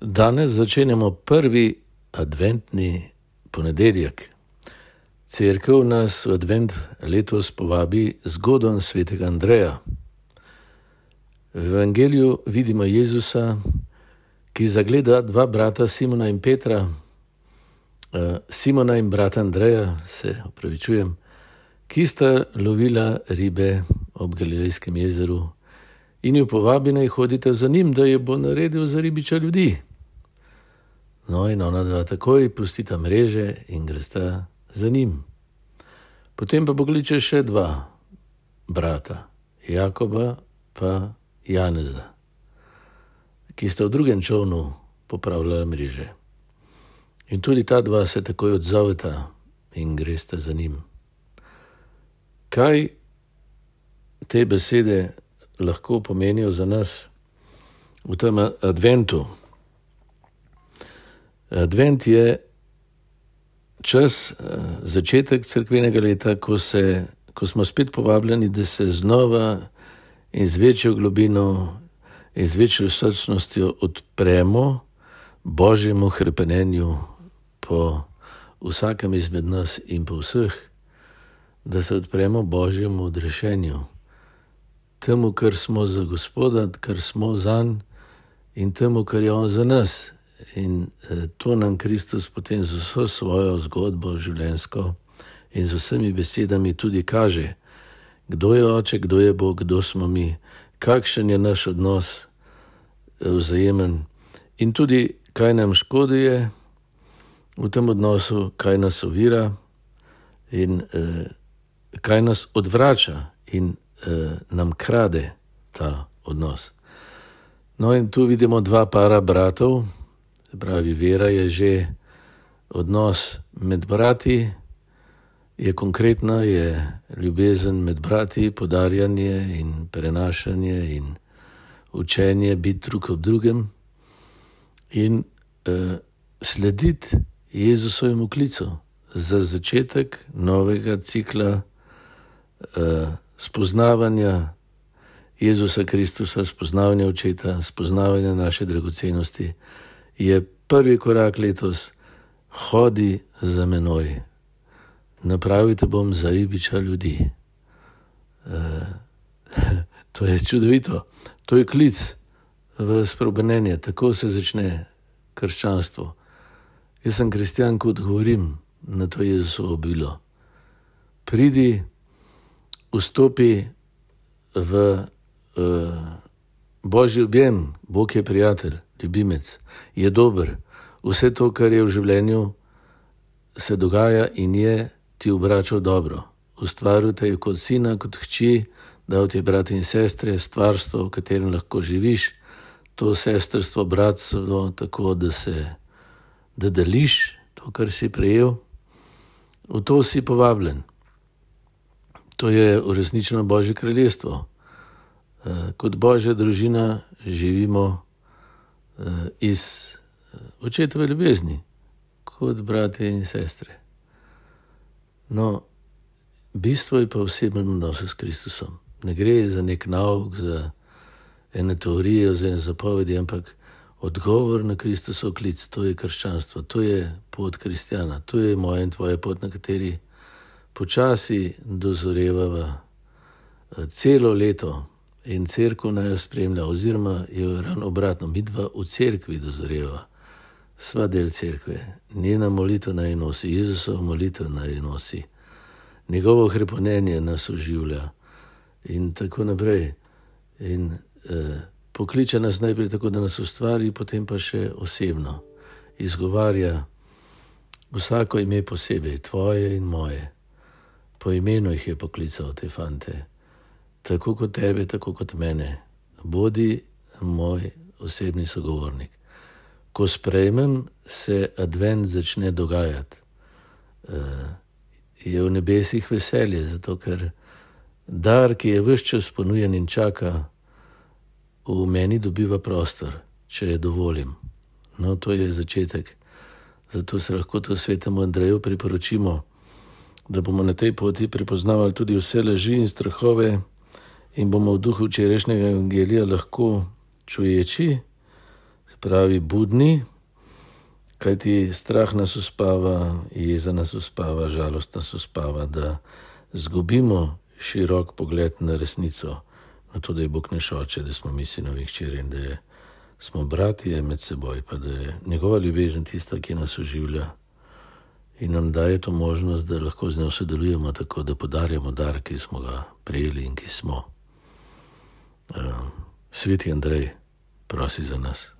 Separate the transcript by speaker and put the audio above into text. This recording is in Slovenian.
Speaker 1: Danes začenjamo prvi adventni ponedeljek. Cerkev nas v advent letos povabi zgodom svetega Andreja. V evangeliju vidimo Jezusa, ki zagleda dva brata Simona in Petra, eh, Simona in brata Andreja, se upravičujem, ki sta lovila ribe ob Galilejskem jezeru in jo povabi naj hodite za njim, da je bo naredil za ribiča ljudi. No, in ona dva takoj pustita mreže in gresta za njim. Potem pa pokliče še dva brata, Jakoba in Janeza, ki sta v drugem čovnu popravljala mreže. In tudi ta dva se takoj odzoveta in gresta za njim. Kaj te besede lahko pomenijo za nas v tem adventu? Advent je čas, začetek crkvenega leta, ko, se, ko smo spet povabljeni, da se znova in z večjo globino in z večjo srčnostjo odpremo božjemu hrepenenju po vsakem izmed nas in po vseh, da se odpremo božjemu odrešenju, temu, kar smo za Gospoda, kar smo za njim in temu, kar je on za nas. In eh, to nam Kristus potem z vso svojo zgodbo življenjsko in z vsemi besedami tudi kaže, kdo je oče, kdo je Bog, kdo smo mi, kakšen je naš odnos eh, vzajemen in tudi kaj nam škoduje v tem odnosu, kaj nas ovira in eh, kaj nas odvrača in eh, nam krade ta odnos. No, in tu vidimo dva para bratov, Se pravi, vera je že odnos med brati, je konkretna, je ljubezen med brati, podarjanje in prenašanje in učenje biti drug ob drugem in uh, slediti Jezusovemu klicu za začetek novega cikla uh, spoznavanja Jezusa Kristusa, spoznavanja očeta, spoznavanja naše dragocenosti je prvi korak letos, hodi za menoj, napravite bom za ribiča ljudi. Uh, to je čudovito, to je klic v sprobenenje, tako se začne krščanstvo. Jaz sem kristjan, kot govorim na to Jezusovo bilo. Pridi, vstopi v uh, božji objem, Bog je prijatelj ljubimec, je dober. Vse to, kar je v življenju, se dogaja in je ti obračal dobro. Ustvaril te je kot sina, kot hči, dal ti je brat in sestre, stvarstvo, v katerem lahko živiš, to sestrstvo, bratstvo, tako da se da deliš to, kar si prejel. V to si povabljen. To je uresničeno Božje kraljestvo. Eh, kot Božja družina živimo iz eh, očetove ljubezni, kot brate in sestre. No, bistvo je pa osebno odnos s Kristusom. Ne gre za nek nauk, za ene teorije, za ene zapovedi, ampak odgovor na Kristusov klic, to je krščanstvo, to je pot kristjana, to je moja in tvoja pot, na kateri počasi dozorevava eh, celo leto in crkva naj jo spremlja, oziroma je ravno obratno, mi dva v cerkvi dozoreva, sva del cerkve, njena molitev naj nosi, Jezusov molitev naj nosi, njegovo kreponenje nas oživlja. In tako naprej. In eh, pokliče nas najprej tako, da nas ustvari, potem pa še osebno. Izgovarja vsako ime posebej, tvoje in moje. Po imenu jih je poklical te fante tako kot tebe, tako kot mene. Bodi moj osebni sogovornik. Ko sprejmem, se advent začne dogajati. Uh, je v nebesih veselje, zato ker dar, ki je vse čas ponujen in čaka, v meni dobiva prostor, če je dovolim. No, to je začetek. Zato se lahko to svetemu Andreju priporočimo, da bomo na tej poti prepoznavali tudi vse laži in strahove, in bomo v duhu včerajšnjega evangelija lahko čuječi, pravi, budni, kajti strah nas uspava, jeza nas uspava, žalost nas uspava, da zgubimo širok pogled na resnico, na to, da je Bog naš oče, da smo mi sinovi hčeri in da je, smo bratje med seboj, pa da je njegova ljubezen tista, ki nas oživlja in nam daje to možnost, da lahko z njo sodelujemo tako, da podarjamo dar, ki smo ga prijeli in ki smo. Uh, Sveti Andrej, prosi za nas.